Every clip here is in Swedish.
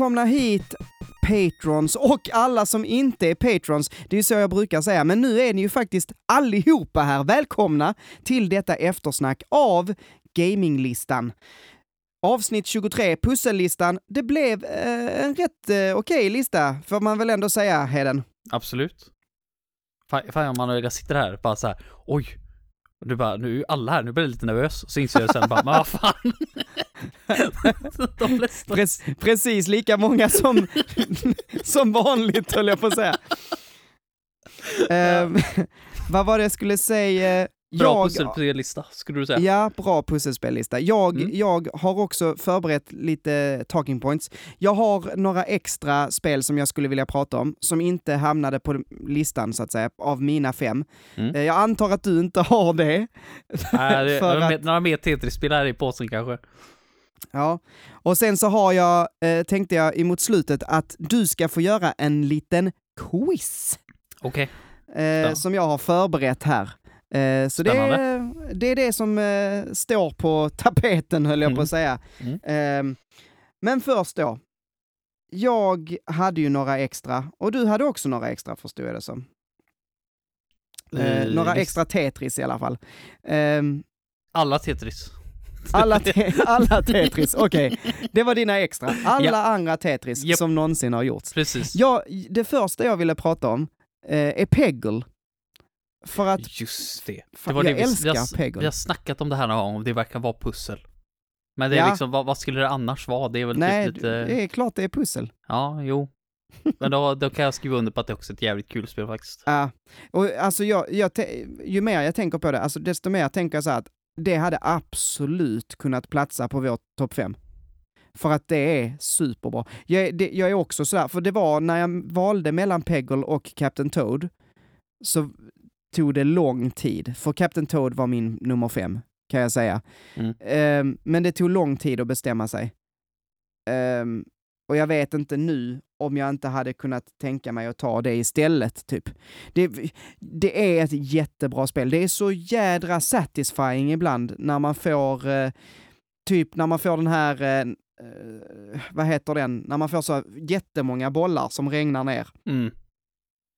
Välkomna hit patrons och alla som inte är patrons. Det är ju så jag brukar säga, men nu är ni ju faktiskt allihopa här. Välkomna till detta eftersnack av Gaminglistan. Avsnitt 23, pussellistan. Det blev eh, en rätt eh, okej lista, får man väl ändå säga, Heden. Absolut. Fan, fan man jag sitter här bara så här, oj. Du bara, nu är ju alla här, nu blir jag lite nervös. Så inser jag sen bara, men vad fan. De flesta. Pre- precis lika många som, som vanligt, höll jag på att säga. Eh, vad var det jag skulle säga? Bra Jag- pusselspellista, skulle du säga. Ja, bra pusselspellista. Jag, Mm. jag har också förberett lite talking points. Jag har några extra spel som jag skulle vilja prata om, som inte hamnade på listan så att säga, av mina fem. Mm. Eh, Jag antar att du inte har det. Nej, det, att- några mer Tetris-spel här i påsen kanske. Ja. Och sen så har jag, eh, tänkte jag emot slutet, att du ska få göra en liten quiz. Okej. eh, Ja. som jag har förberett här. Eh, så det är, det är det som eh, står på tapeten höll jag på Mm. att säga. Mm. Eh, men först då. Jag hade ju några extra, och du hade också några extra förstod jag det som. Eh, Eh, några extra Tetris i alla fall. Eh, Alla Tetris. Alla, te alla Tetris, okej. Det var dina extra. Alla Ja. andra Tetris Japp. som någonsin har gjorts. Precis. Ja, det första jag ville prata om eh, är Peggle. För att Just det. Fan, det var jag det vi, älskar vi, har, Peggle. vi har snackat om det här någon gång, om det verkar vara pussel. Men det är Ja. liksom, vad, vad skulle det annars vara? Det är väl Nej, typ lite... det är klart det är pussel. Ja, jo. Men då, då kan jag skriva under på att det också är ett jävligt kul spel faktiskt. Ja, och alltså jag, jag, ju mer jag tänker på det, alltså desto mer tänker jag så här att det hade absolut kunnat platsa på vår topp fem. För att det är superbra. Jag, är- det, jag är också sådär, för det var när jag valde mellan Peggle och Captain Toad, så tog det lång tid. För Captain Toad var min nummer fem, kan jag säga. Mm. Ehm, men det tog lång tid att bestämma sig. Ehm, och jag vet inte nu om jag inte hade kunnat tänka mig att ta det istället, typ. Det, det är ett jättebra spel. Det är så jädra satisfying ibland när man får, eh, typ när man får den här, eh, eh, vad heter den, när man får så jättemånga bollar som regnar ner. Mm.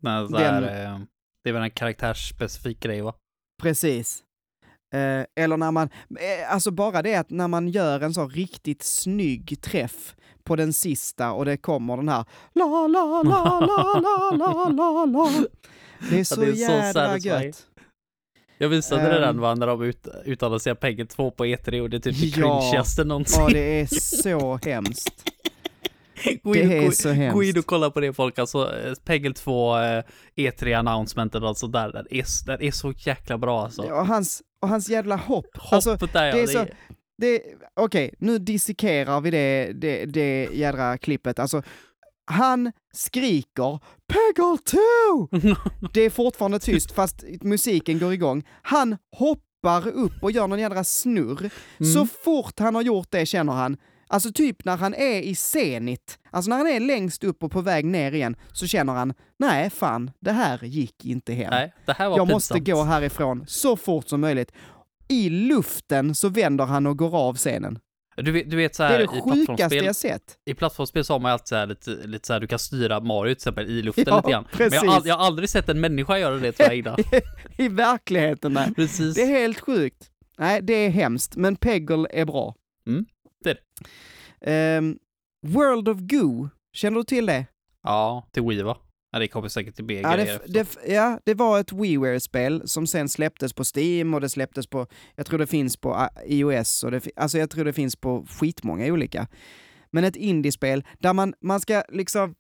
Men så Den- här, eh, det är väl en karaktärsspecifik grej va? Precis. Eh, eller när man, eh, alltså bara det att när man gör en så riktigt snygg träff på den sista och det kommer den här la la la la la la la la. Det är så, det är så jädra satisfying. gött. Jag visade det Ehm. den va, när de ut, utannonserade Peggle 2 på E3 och det är typ det Ja. cringigaste någonsin. Ja, det är så hemskt. gå, Det är så gå in hemskt. och kolla på det folk, alltså Peggle 2 eh, E3 announcementet alltså där, den är, den är så jäkla bra alltså. Och hans, och hans jävla hopp. Hoppet Alltså, där ja, det är det så- är, det, okej, nu dissekerar vi det, det, det jädra klippet. Alltså, han skriker Peggle 2! Det är fortfarande tyst fast musiken går igång. Han hoppar upp och gör någon jädra snurr. Så Mm. fort han har gjort det känner han, alltså typ när han är i senit, alltså när han är längst upp och på väg ner igen, så känner han, nej fan, det här gick inte hem. Nej, det här var Jag måste pinsamt. gå härifrån så fort som möjligt. I luften så vänder han och går av scenen. Du vet, du vet så Det här, är det sjukaste jag sett. i plattformsspel så har man ju alltid så här, lite, lite så här, du kan styra Mario till exempel i luften Ja, lite grann. Men jag, jag har aldrig sett en människa göra det tror jag innan. I verkligheten, nej. Precis. Det är helt sjukt. Nej, det är hemskt, men Peggle är bra. Mm, det är Ehm, World of Goo, känner du till det? Ja, till Wii va? Ja, det kommer säkert till BG. Ja det, det, ja, det var ett WiiWare-spel som sen släpptes på Steam och det släpptes på, jag tror det finns på ah, iOS och det, alltså jag tror det finns på skitmånga olika. Men ett indiespel där man, man ska liksom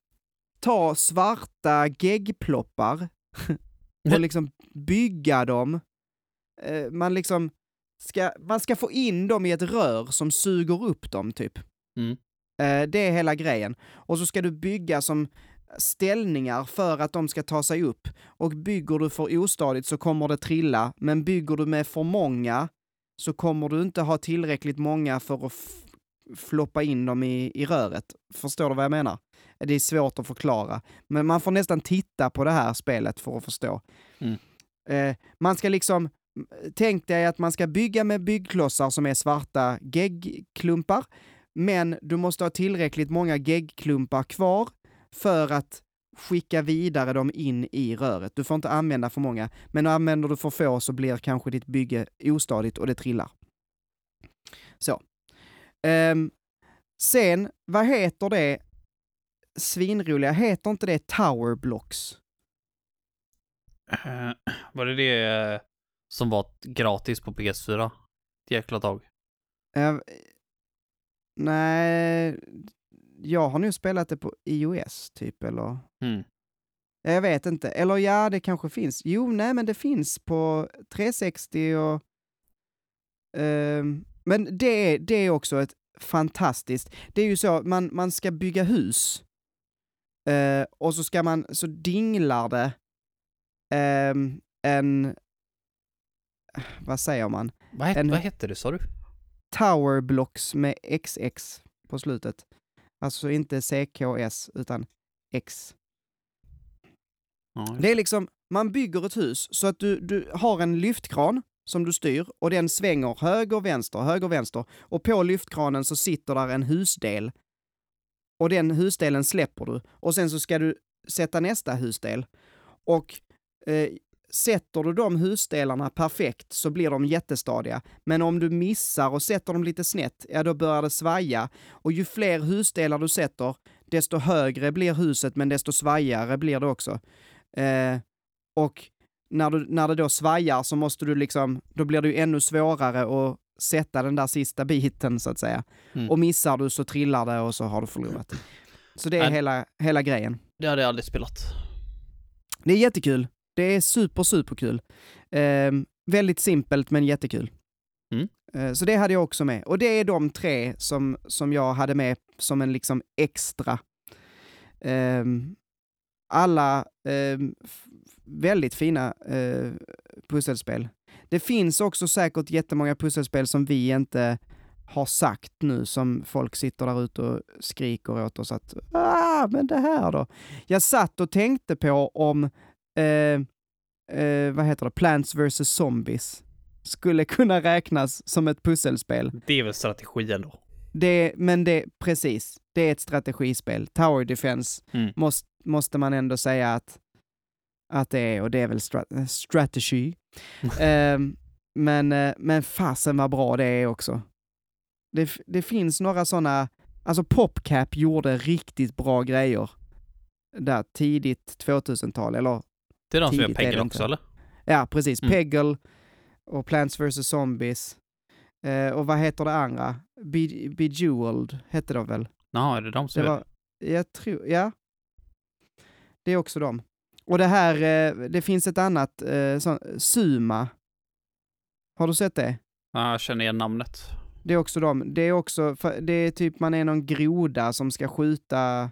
ta svarta geggploppar och liksom bygga dem. Eh, man liksom ska, man ska få in dem i ett rör som suger upp dem typ. Mm. Eh, det är hela grejen. Och så ska du bygga som ställningar för att de ska ta sig upp. Och bygger du för ostadigt så kommer det trilla, men bygger du med för många så kommer du inte ha tillräckligt många för att floppa in dem i, i röret. Förstår du vad jag menar? Det är svårt att förklara, men man får nästan titta på det här spelet för att förstå. Mm. Eh, man ska liksom, tänk dig att man ska bygga med byggklossar som är svarta geggklumpar men du måste ha tillräckligt många geggklumpar kvar för att skicka vidare dem in i röret. Du får inte använda för många, men använder du för få så blir kanske ditt bygge ostadigt och det trillar. Så. Ehm, sen, vad heter det svinroliga? Heter inte det Tower Blocks? Eh, var det det eh, som var gratis på PS4? Ett jäkla tag. Eh, nej, jag har nu spelat det på iOS typ, eller? Mm. Ja, Jag vet inte. Eller ja, det kanske finns. Jo, nej, men det finns på 360 och... ehm, men det är, det är också ett fantastiskt... Det är ju så, man, man ska bygga hus. Eh, och så ska man, så dinglar det ehm, en... Vad säger man? Vad, het, En- vad hette det sa du? Tower blocks med XX på slutet. Alltså inte CKS, utan X. Ja, Det är liksom, man bygger ett hus så att du, du har en lyftkran som du styr och den svänger höger, vänster, höger, vänster. Och på lyftkranen så sitter där en husdel. Och den husdelen släpper du. Och sen så ska du sätta nästa husdel. Och eh, sätter du de husdelarna perfekt så blir de jättestadiga. Men om du missar och sätter dem lite snett, ja då börjar det svaja. Och ju fler husdelar du sätter, desto högre blir huset men desto svajigare blir det också. Eh, och när, du, när det då svajar så måste du liksom, då blir det ju ännu svårare att sätta den där sista biten så att säga. Mm. Och missar du så trillar det och så har du förlorat. Så det är Men- hela, hela grejen. Det hade jag aldrig spelat. Det är jättekul. Det är super, superkul. Eh, väldigt simpelt men jättekul. Mm. Eh, så det hade jag också med. Och det är de tre som, som jag hade med som en liksom extra. Ehm, alla ehm, väldigt fina eh, pusselspel. Det finns också säkert jättemånga pusselspel som vi inte har sagt nu, som folk sitter där ute och skriker åt oss att ah, men det här då? Jag satt och tänkte på om, eh, eh, vad heter det, Plants vs Zombies skulle kunna räknas som ett pusselspel. Det är väl strategi ändå. Det, men det, precis, det är ett strategispel. Tower Defense Mm. måste, måste man ändå säga att, att det är, och det är väl stra- strategy. Ehm, men, eh, men fasen vad bra det är också. Det, det finns några sådana, alltså PopCap gjorde riktigt bra grejer där tidigt 2000-tal, eller Det är de som gör Peggle också eller? ja precis, Mm. Peggle och Plants vs Zombies. Eh, och vad heter det andra? Be- Bejeweled hette det väl? Jaha, är det de som Det var, jag tror, ja. Det är också dem. Och det här, eh, det finns ett annat, eh, sån, Suma. Har du sett det? Ja, jag känner igen namnet. Det är också dem. Det är också, det är typ man är någon groda som ska skjuta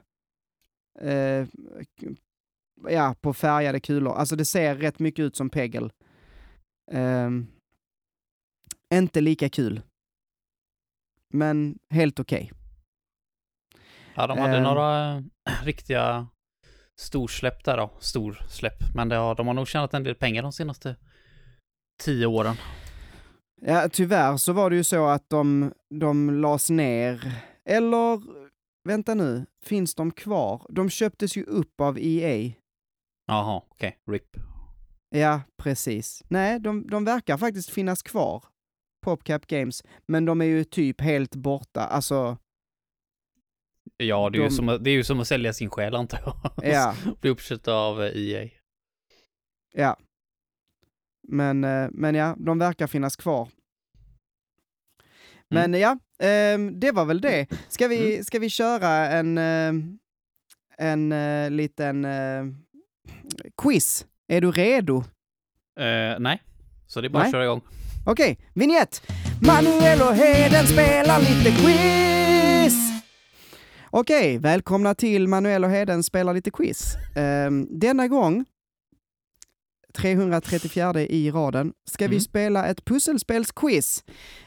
eh, ja, på färgade kulor. Alltså det ser rätt mycket ut som Peggle. Ehm, inte lika kul. Men helt okej. Ja, de hade Ehm. några äh, riktiga storsläpp där då. Storsläpp. Men det har, de har nog tjänat en del pengar de senaste tio åren. Ja, tyvärr så var det ju så att de, de lades ner. Eller, vänta nu, finns de kvar? De köptes ju upp av EA. Jaha, okej. RIP. Ja, precis. Nej, de, de verkar faktiskt finnas kvar, PopCap Games, men de är ju typ helt borta. Alltså, Ja, det är, ju De- som, att- det är ju som att sälja sin själ antar jag. ja, Bli uppköpt av eh, EA. ja. Men, eh, men ja, de verkar finnas kvar. Men ja, ehm, det var väl det. Ska vi, ska vi köra en, ehm, en eh, liten quiz? Är du redo? Eh, nej. Så det är bara Nej. att köra igång. Okej, vignett! Manuel och Heden spelar lite quiz! Okej, välkomna till Manuel och Heden spelar lite quiz. Ehm, denna gång, 334 i raden, ska vi Mm. spela ett pusselspelsquiz.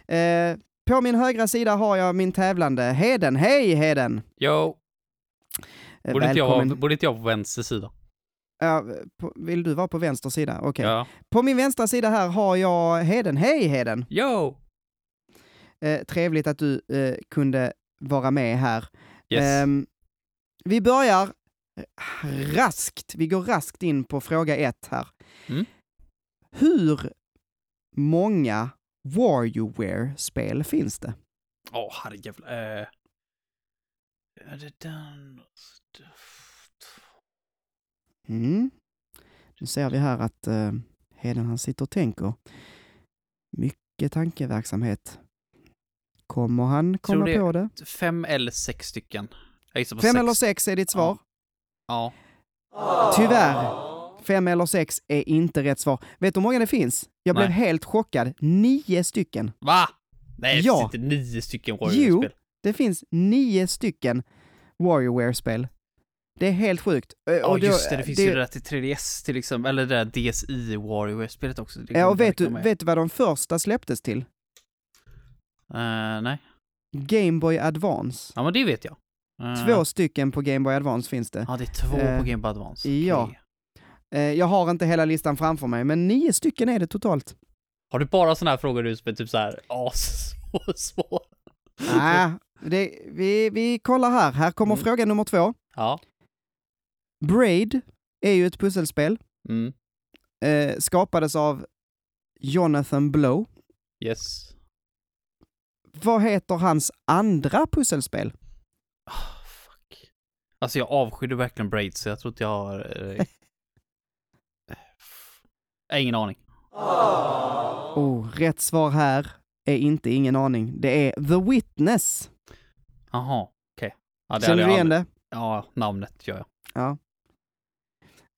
Eh, på min högra sida har jag min tävlande Heden. Hej Heden! Jo, Eh, borde inte, jag, borde inte jag på vänster sida? Ja, på, vill du vara på vänster sida? Okej. Ja. På min vänstra sida här har jag Heden. Hej Heden! Jo! Eh, trevligt att du eh, kunde vara med här. Yes. Ehm, vi börjar raskt, vi går raskt in på fråga ett här. Mm. Hur många WarioWare-spel finns det? Åh, herrejävlar. Eh. Mm. Nu ser vi här att uh, Heden han sitter och tänker. Mycket tankeverksamhet. Kommer han komma det- på det? Fem eller sex stycken. Fem sex. eller sex är ditt svar. Ja. Tyvärr. Fem eller sex är inte rätt svar. Vet du hur många det finns? Jag blev Nej. helt chockad. Nio stycken. Va? Nej, det Ja. finns inte nio stycken Jo. Warrior-spel. Det finns nio stycken WarioWare-spel. Det är helt sjukt. Eh, Ja, och just det. Det finns ju det där till 3DS till exempel. Eller det där DSi Warrior-spelet också. Det Ja, kommer och vet du, med. vet du vad de första släpptes till? Eh, nej. Game Boy Advance. Ja, men det vet jag. Eh, Två stycken på Game Boy Advance finns det. Ja, det är två Eh, på Game Boy Advance. ja. Okej. Eh, Jag har inte hela listan framför mig, men nio stycken är det totalt. Har du bara såna här frågor du är typ så här as så svår? Nej, det, vi, vi kollar här. Här kommer Mm. fråga nummer två. Ja. Braid är ju ett pusselspel. Mm. Eh, skapades av Jonathan Blow. Yes. Vad heter hans andra pusselspel? Ah, fuck. Alltså jag avskydde verkligen Braid så jag tror inte jag har... Eh... Jag har ingen aning. Oh, rätt svar här är inte ingen aning. Det är The Witness. Jaha, okej. Ja, det Känner du igen det? Ja, namnet gör jag. Ja.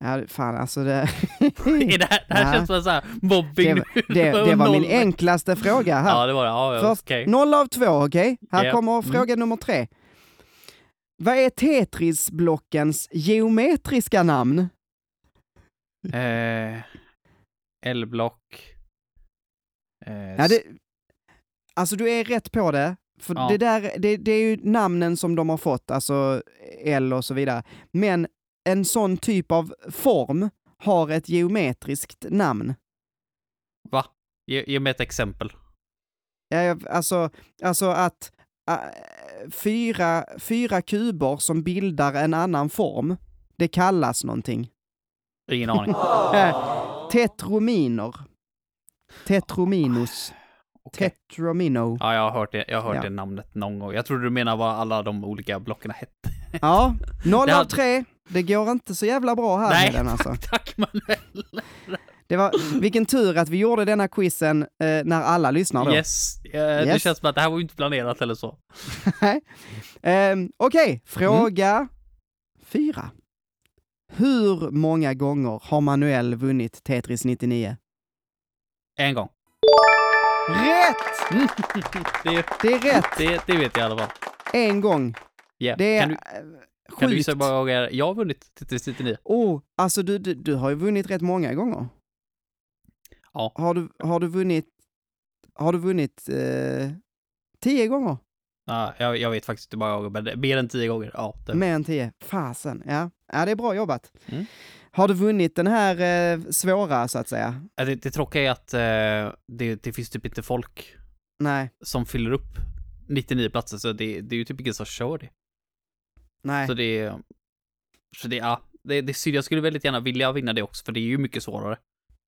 Ja, fan alltså det... Det här, det här Nej. känns som så här mobbing det, det, det var min enklaste fråga här. Ja, det var det. Ja, ja, Först, okej. Noll av två, okej? Här Ja. kommer Mm. fråga nummer tre. Vad är Tetris-blockens geometriska namn? Eh, L-block. Eh, Ja, det, alltså du är rätt på det, för Ja. det där, det, det är ju namnen som de har fått, alltså L och så vidare. Men en sån typ av form har ett geometriskt namn. Va? Ge, ge mig ett exempel. Ja, Alltså, alltså att äh, fyra, fyra kuber som bildar en annan form, det kallas någonting. Ingen aning. Tetrominer. Tetrominus. Okej. Tetromino. Ja, jag har hört det, jag har hört Ja. det namnet någon gång. Jag trodde du menade vad alla de olika blocken hette. Ja, noll Det av hade- tre. Det går inte så jävla bra här Nej, med den alltså. Tack Manuel! Det var, vilken tur att vi gjorde denna quizen eh, när alla lyssnar då. Yes, eh, det Yes. känns som att det här var inte planerat eller så. Ehm, Okej, fråga Mm. fyra. Hur många gånger har Manuel vunnit Tetris 99? En gång. Rätt! det, Det är rätt! det, det vet jag i alla fall. En gång. Yeah. Det är du, eh, kan du sjukt. hur många gånger jag har vunnit Tetris 99? Oh, alltså du, du, du har ju vunnit rätt många gånger. Ja. Har du, har du vunnit, har du vunnit eh, tio gånger? Ja, jag, jag vet faktiskt inte hur många gånger, men mer än tio gånger. Ja, det. Mer än tio? Fasen, ja. Ja, det är bra jobbat. Mm. Har du vunnit den här eh, svåra, så att säga? Det, det tråkiga är att eh, det, det finns typ inte folk Nej, som fyller upp 99 platser, så det, det är ju typ ingen som kör det. Nej. Så det. Så det, ja, det, det är synd. Jag skulle väldigt gärna vilja vinna det också, för det är ju mycket svårare.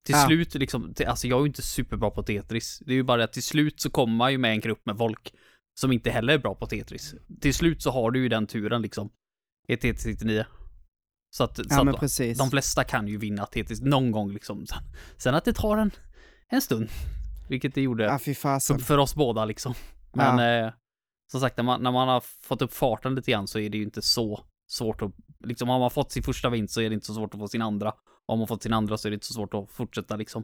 Till Ja. slut, liksom, till, alltså jag är ju inte superbra på Tetris. Det är ju bara att till slut så kommer man ju med en grupp med folk som inte heller är bra på Tetris. Till slut så har du ju den turen liksom. I Tetris 99. Så att, så ja, men att precis. de flesta kan ju vinna Tetris någon gång liksom. Sen, sen att det tar en, en stund. Vilket det gjorde Ja, för, för oss båda liksom. Men eh, som sagt, när man, när man har fått upp farten lite grann så är det ju inte så svårt att, liksom har man fått sin första vinst så är det inte så svårt att få sin andra. Har man fått sin andra så är det inte så svårt att fortsätta liksom.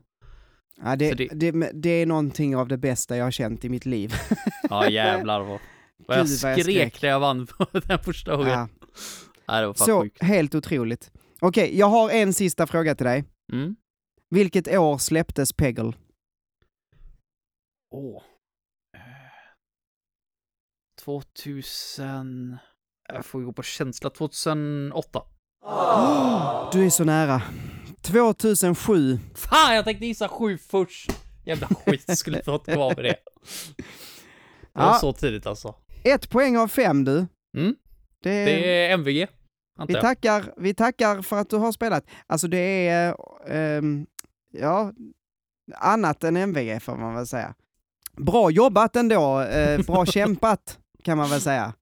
Ja, det, det... det- Det, är någonting av det bästa jag har känt i mitt liv. Ja jävlar vad, vad jag vad jag skrek skrek. när jag vann den första gången. Ja. Nej, det var fan Så, sjukt. helt otroligt. Okej, jag har en sista fråga till dig. Mm. Vilket år släpptes Peggle? Åh. Eh, 2000... Jag får gå på känsla. 2008. Du är så nära. 2007. Fan, jag tänkte gissa sju först. Jävla skit, skulle inte ha kvar med det. Det var Ja. så tidigt alltså. Ett poäng av fem du. Mm. Det, Det är MVG, vi, tackar, vi tackar för att du har spelat. Alltså det är, ehm, ja, annat än MVG får man väl säga. Bra jobbat ändå, eh, bra kämpat kan man väl säga.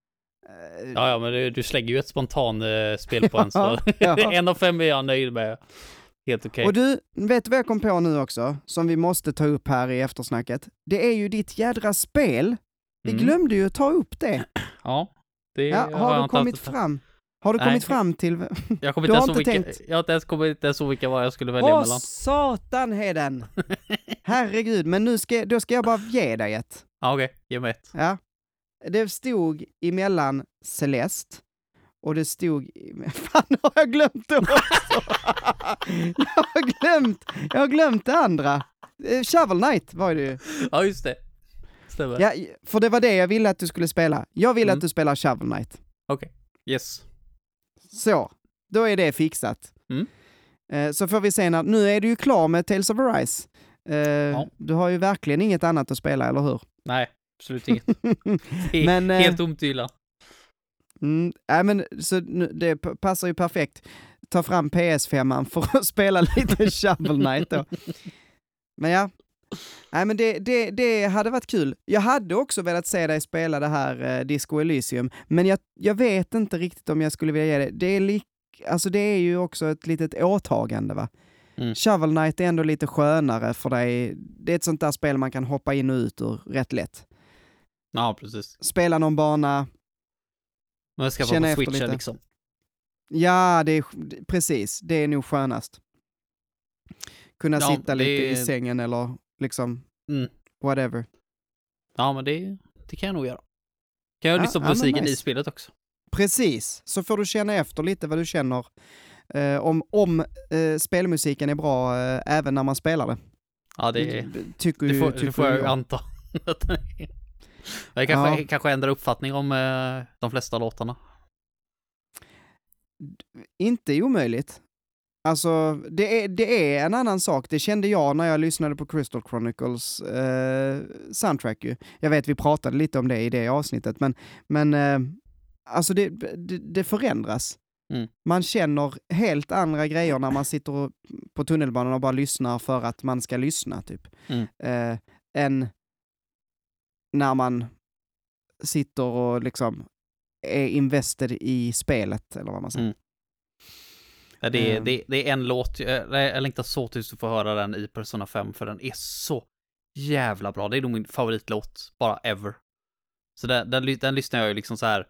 Ja, ja, men du, du slänger ju ett spontan eh, spelpoäng, så Ja. en av fem är jag nöjd med. Helt okej. Och du, vet du vad jag kom på nu också, som vi måste ta upp här i eftersnacket? Det är ju ditt jädra spel. Vi Mm. glömde ju ta upp det. Ja, det Ja, jag har du inte kommit haft- fram? Har du Nej. kommit fram till... Jag kommer Du inte har ens ihåg inte vilka, tänkt? jag har inte ens kommit ens ihåg vilka var jag skulle välja Åh mellan. satan Heden! Herregud, men nu ska, då ska jag bara ge dig ett. Ja, okej, ge mig ett. Ja. Det stod emellan Celeste och det stod... Fan, har jag glömt det också? jag, har glömt, jag har glömt det andra. Eh, Shovel Knight var det ju. Ja, just det. Stämmer. Ja, för det var det jag ville att du skulle spela. Jag vill Mm. att du spelar Shovel Knight. Yes. Så, då är det fixat. Mm. Eh, så får vi se när, nu är du ju klar med Tales of Arise. Eh, Du har ju verkligen inget annat att spela, eller hur? Nej, absolut inget. Men, eh, Helt tomt i hyllan. Mm, nej men så det passar ju perfekt. Ta fram PS5 för att spela lite Shovel Knight då. Men ja, nej men det, det, det hade varit kul. Jag hade också velat se dig spela det här eh, Disco Elysium, men jag, jag vet inte riktigt om jag skulle vilja ge det. Det är, lik, alltså det är ju också ett litet åtagande va. Mm. Shovel Knight är ändå lite skönare för dig. Det är ett sånt där spel man kan hoppa in och ut ur rätt lätt. Ja, precis. Spela någon bana, jag ska vara på switchen lite. liksom. Ja, det är, precis. Det är nog skönast. Kunna Ja, sitta lite i är- sängen eller liksom Mm. whatever. Ja, men det, det kan jag nog göra. Kan jag Ja, lyssna på ja, musiken i nice. spelet också? Precis, så får du känna efter lite vad du känner eh, om, om eh, spelmusiken är bra eh, även när man spelar det. Ja, det, Tycker det, får, tycker det får jag jag. anta. Jag kanske, Ja. kanske ändrar uppfattning om eh, de flesta låtarna. Inte omöjligt. Alltså, det är, det är en annan sak. Det kände jag när jag lyssnade på Crystal Chronicles eh, soundtrack ju. Jag vet, vi pratade lite om det i det avsnittet, men, men eh, alltså det, det, det förändras. Mm. Man känner helt andra grejer när man sitter på tunnelbanan och bara lyssnar för att man ska lyssna, typ. Mm. Eh, än när man sitter och liksom är invested i spelet, eller vad man säger. Mm. Det är, Ehm. det, det är en låt, jag, jag längtar så tills du får höra den i Persona 5, för den är så jävla bra. Det är nog min favoritlåt, bara ever. Så den, den, den lyssnar jag ju liksom så här.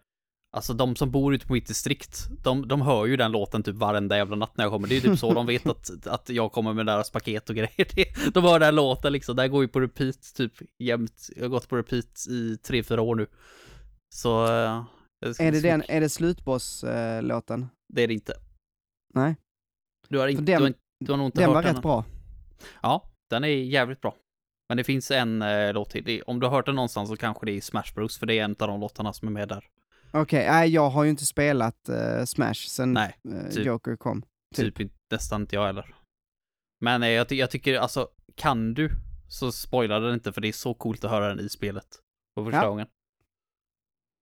Alltså de som bor ute på mitt distrikt, de, de hör ju den låten typ varenda jävla natt när jag kommer. Det är ju typ så de vet att, att jag kommer med deras paket och grejer. De hör den låten liksom, den går ju på repeat typ jämt. Jag har gått på repeat i tre, fyra år nu. Så... eh, Är det, den, är det slutboss-låten? Det är det inte. Nej. Du har, inte, den- du har, du har nog inte Den hört var den. rätt bra. Ja, den är jävligt bra. Men det finns en eh, låt till. Om du har hört den någonstans så kanske det är Smash Bros, för det är en av de låtarna som är med där. Okej, nej jag har ju inte spelat eh, Smash sen Nej, eh, typ. Joker kom. Typ. Typ, nästan inte jag heller. Men eh, jag, ty- jag tycker, alltså, kan du så spoila den inte, för det är så coolt att höra den i spelet. På första Ja. gången.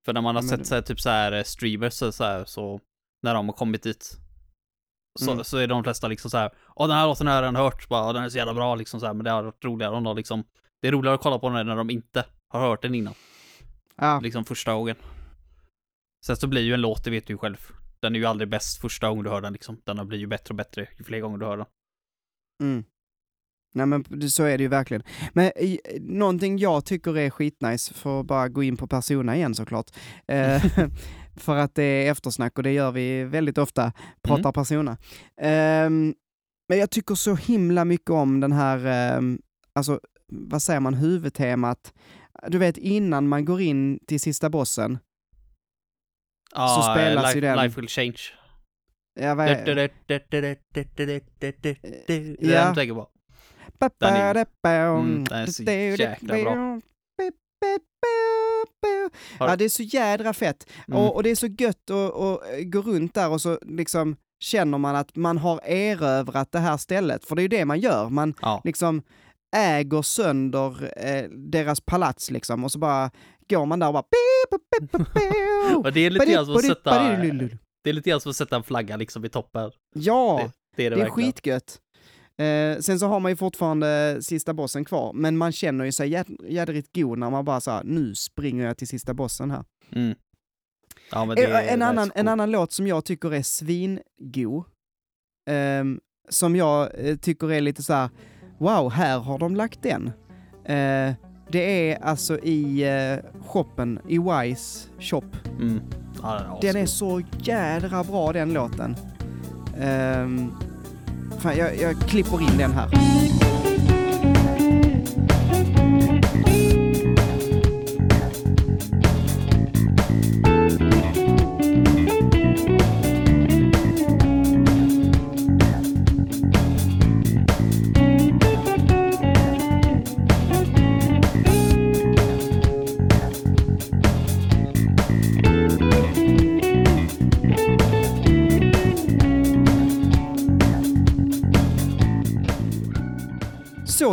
För när man har Ja, sett så här, typ så här streamers så, här, så när de har kommit dit. Så, Mm. så är de flesta liksom så här, åh den här låten har jag redan hört, bara, "Åh, den är så jävla bra liksom så här, men det hade varit roligare om de liksom, det är roligare att kolla på den när de inte har hört den innan, Ja, liksom första gången. Sen så blir ju en låt, det vet du ju själv, den är ju aldrig bäst första gången du hör den liksom, den blir ju bättre och bättre ju fler gånger du hör den. mm. Nej men så är det ju verkligen. Men eh, någonting jag tycker är skitnice, för att bara gå in på Persona igen såklart, eh, för att det är eftersnack och det gör vi väldigt ofta, pratar Mm. Persona. Ehm, men jag tycker så himla mycket om den här, ehm, alltså vad säger man, huvudtemat. Du vet innan man går in till sista bossen, Ja, Så spelas life, ju den- Life will change. ja, vad är, Det är Ja. den du tänker på. Den är- Mm, den är så jäkla bra. Ja, det är så jädra fett. Mm. Och, och det är så gött att, att gå runt där och så liksom känner man att man har erövrat det här stället. För det är ju det man gör. Man Ja. liksom äger sönder eh, deras palats liksom och så bara går man där och bara... Och det är lite grann som att sätta, det är lite grann som att sätta en flagga liksom i toppen. Ja, Det, det är det, det är skitgött. Eh, sen så har man ju fortfarande sista bossen kvar, men man känner ju sig jäd- jädrigt god när man bara såhär, nu springer jag till sista bossen här. Mm. Ja, Eh, en, är annan, så en annan låt som jag tycker är svingod, ehm, som jag eh, tycker är lite så här: wow, här har de lagt den. Eh, det är alltså i eh, shoppen, i Wise shop. Mm. Ja, den är, Den är så jädra bra den låten. Um, fan, jag, jag klipper in den här.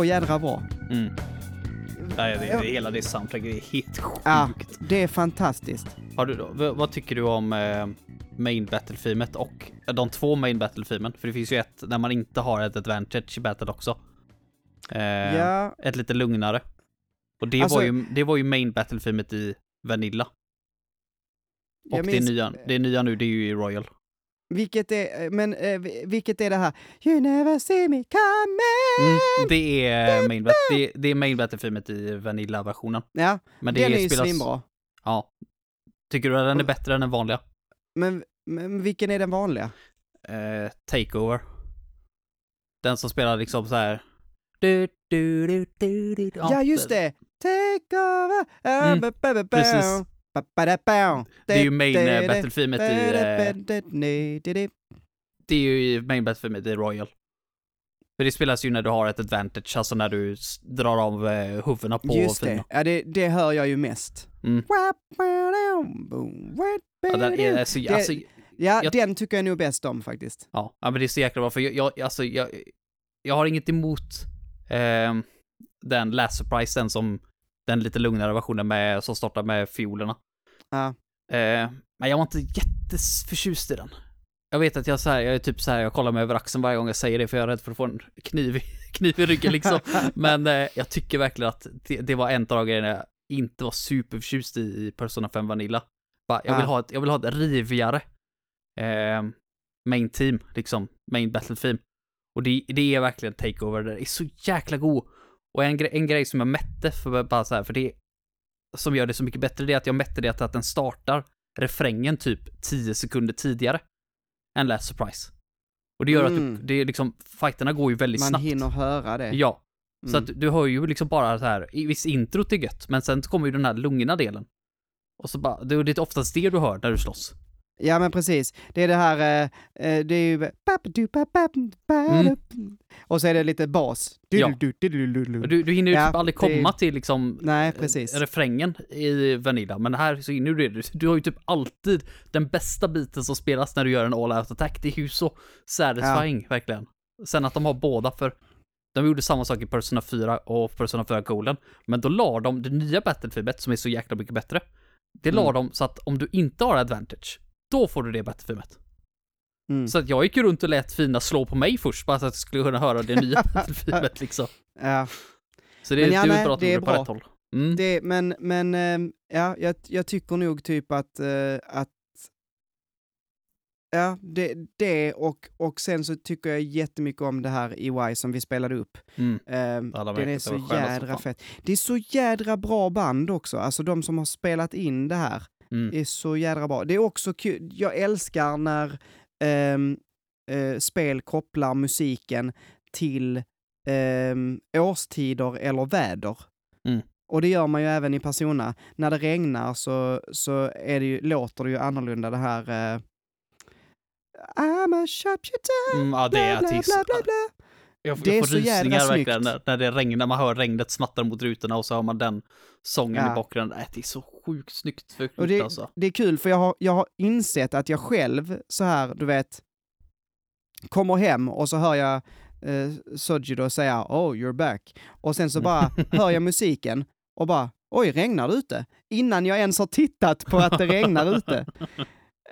Jädra bra. Mm. Nej, det, det, hela det soundtracket är helt sjukt. Ja, det är fantastiskt. Har du, då- vad tycker du om eh, main battle-filmet och eh, de två main battle-filmen? För det finns ju ett där man inte har ett advantage battle också. Eh, Ja, Ett lite lugnare. Och det, Alltså- var ju, det var ju main battle-filmet i Vanilla. Och det, minns- nya, det nya nu, det är ju i Royal. Vilket är, men eh, vi- vilket är det här? You never see me coming! Mm, det är main, det, det är main battle-filmet i Vanilla-versionen. Ja, Men det den är ju spelas- svinbra. Ja. Tycker du att den är bättre än den vanliga? Men, men vilken är den vanliga? eh, Takeover. Den som spelar liksom så här. Du, du, du. Ja, just det! Take over! Ah, Mm, precis. Det är ju main da, i... det är ju main battle-filmet i Royal. För det spelas ju när du har ett advantage, alltså när du drar av eh, huvudena på Just det, ja, det, det hör jag ju mest. Mm. Ja, den är så, Det- alltså, Ja, jag- den tycker jag nog bäst om faktiskt. ja, ja, men det är så jäkla bra för jag, jag alltså, jag, jag har inget emot eh, den Last Surprise, den som, den lite lugnare versionen med, som startar med fiolerna. Ja. Eh, men jag var inte jätteförtjust i den. Jag vet att jag så här, jag är typ så här, jag kollar mig över axeln varje gång jag säger det för jag är rädd för att få en kniv kniv i ryggen liksom. Men eh, jag tycker verkligen att det, det var en av grejerna jag inte var superförtjust i, i Persona 5 Vanilla. Bara, jag, vill Ja. ha ett, jag vill ha ett rivigare eh, main team, liksom, main battle team. Och det, det är verkligen takeover, det är så jäkla god. Och en, gre- en grej som jag mätte, för bara så här, för det som gör det så mycket bättre, det är att jag mätte det att, att den startar refrängen typ 10 sekunder tidigare än Last Surprise. Och det gör Mm. att du, det är liksom, fighterna går ju väldigt Man snabbt. hinner höra det. Ja. Så Mm. att du hör ju liksom bara så här, i viss introt är gött, men sen kommer ju den här lugna delen. Och så bara, det är det är oftast det du hör när du slåss. Ja men precis, det är det här, eh, eh, det är ju... Och så är det lite bas. Mm. Ja. Och Du, du hinner ju Ja, typ aldrig det- komma till liksom Nej, eh, precis. refrängen i Vanilla, men här så hinner du det. Du har ju typ alltid den bästa biten som spelas när du gör en all-out attack. Det är ju så satisfying, verkligen. Sen att de har båda, för de gjorde samma sak i Persona 4 och Persona 4 Golden, men då la de det nya Battlefieldet, som är så jäkla mycket bättre, det la Mm. de så att om du inte har advantage, då får du det Battlefieldet. Mm. Så att jag gick ju runt och lät Fina slå på mig först, bara så att jag skulle kunna höra det nya Battlefieldet liksom. Ja, Så det, Men ja, det är nej, bra att det de är på bra. rätt håll. Mm. det, men, men ehm, ja, jag, jag tycker nog typ att, eh, att Ja, det, det och, och sen så tycker jag jättemycket om det här EY som vi spelade upp. Mm. Ehm, den är så jädra fett. Det är så jädra bra band också, alltså de som har spelat in det här Mm. är så jädra bra. Det är också kul, jag älskar när ehm, eh, spel kopplar musiken till ehm, årstider eller väder. Mm. Och det gör man ju även i Persona. När det regnar så, så är det ju, låter det ju annorlunda det här eh, I'm a sharpshooter, Mm, ja, det bla är bla tills, bla bla bla. Jag, Det är jag får så jädra rysningar snyggt. verkligen när, när det regnar, man hör regnet smattra mot rutorna och så hör man den sången Ja. i bakgrunden. Äh, det är så sjukt snyggt för Och det, alltså. det är kul för jag har, jag har insett att jag själv så här, du vet, kommer hem och så hör jag eh, Soji då säga “Oh, you're back” och sen så bara hör jag musiken och bara oj, regnar det ute? Innan jag ens har tittat på att det regnar ute.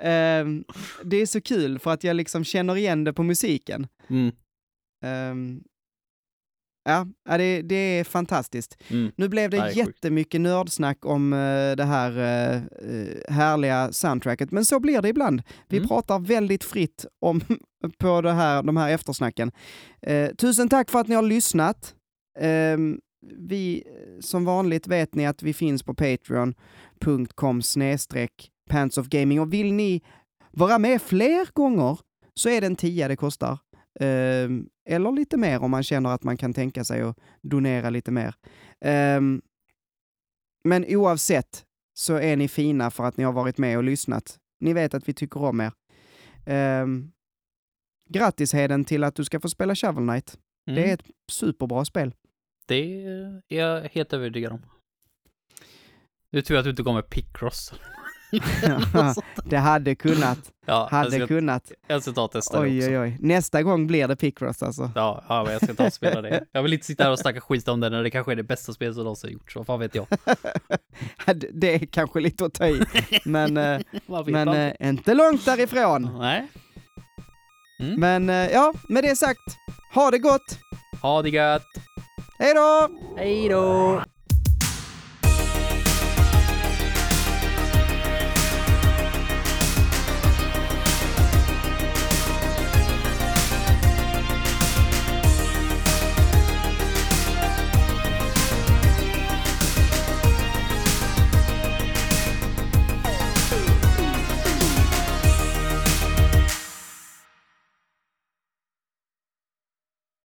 Um, det är så kul för att jag liksom känner igen det på musiken. Mm. Um, ja, det, det är fantastiskt. Mm. Nu blev det det är sjukt. jättemycket nördsnack om uh, det här uh, härliga soundtracket, men så blir det ibland. Vi Mm. pratar väldigt fritt om på det här, de här eftersnacken. Uh, tusen tack för att ni har lyssnat. Um, vi, som vanligt vet ni att vi finns på patreon.com snedstreck Pants of Gaming och vill ni vara med fler gånger så är det en tia det kostar. Ehm, eller lite mer om man känner att man kan tänka sig att donera lite mer. Ehm, men oavsett så är ni fina för att ni har varit med och lyssnat. Ni vet att vi tycker om er. Um, grattis Heden till att du ska få spela Shovel Knight. Mm. Det är ett superbra spel. Det är jag helt övertygad om. Det är tur att du inte går med Picross. det hade kunnat, ja, hade jag ska, kunnat. jag ska ta och testa det Oj, också. oj, oj. Nästa gång blir det Picross alltså. Ja, ja, men jag ska ta och spela det. Jag vill inte sitta här och snacka skit om det när det kanske är det bästa spelet som någonsin gjorts. Vad fan vet jag? det är kanske lite att ta i, men, eh, men eh, inte långt därifrån. Nej. Mm. Men eh, ja, med det sagt, ha det gott! Ha det gött! Hej då! Hej då!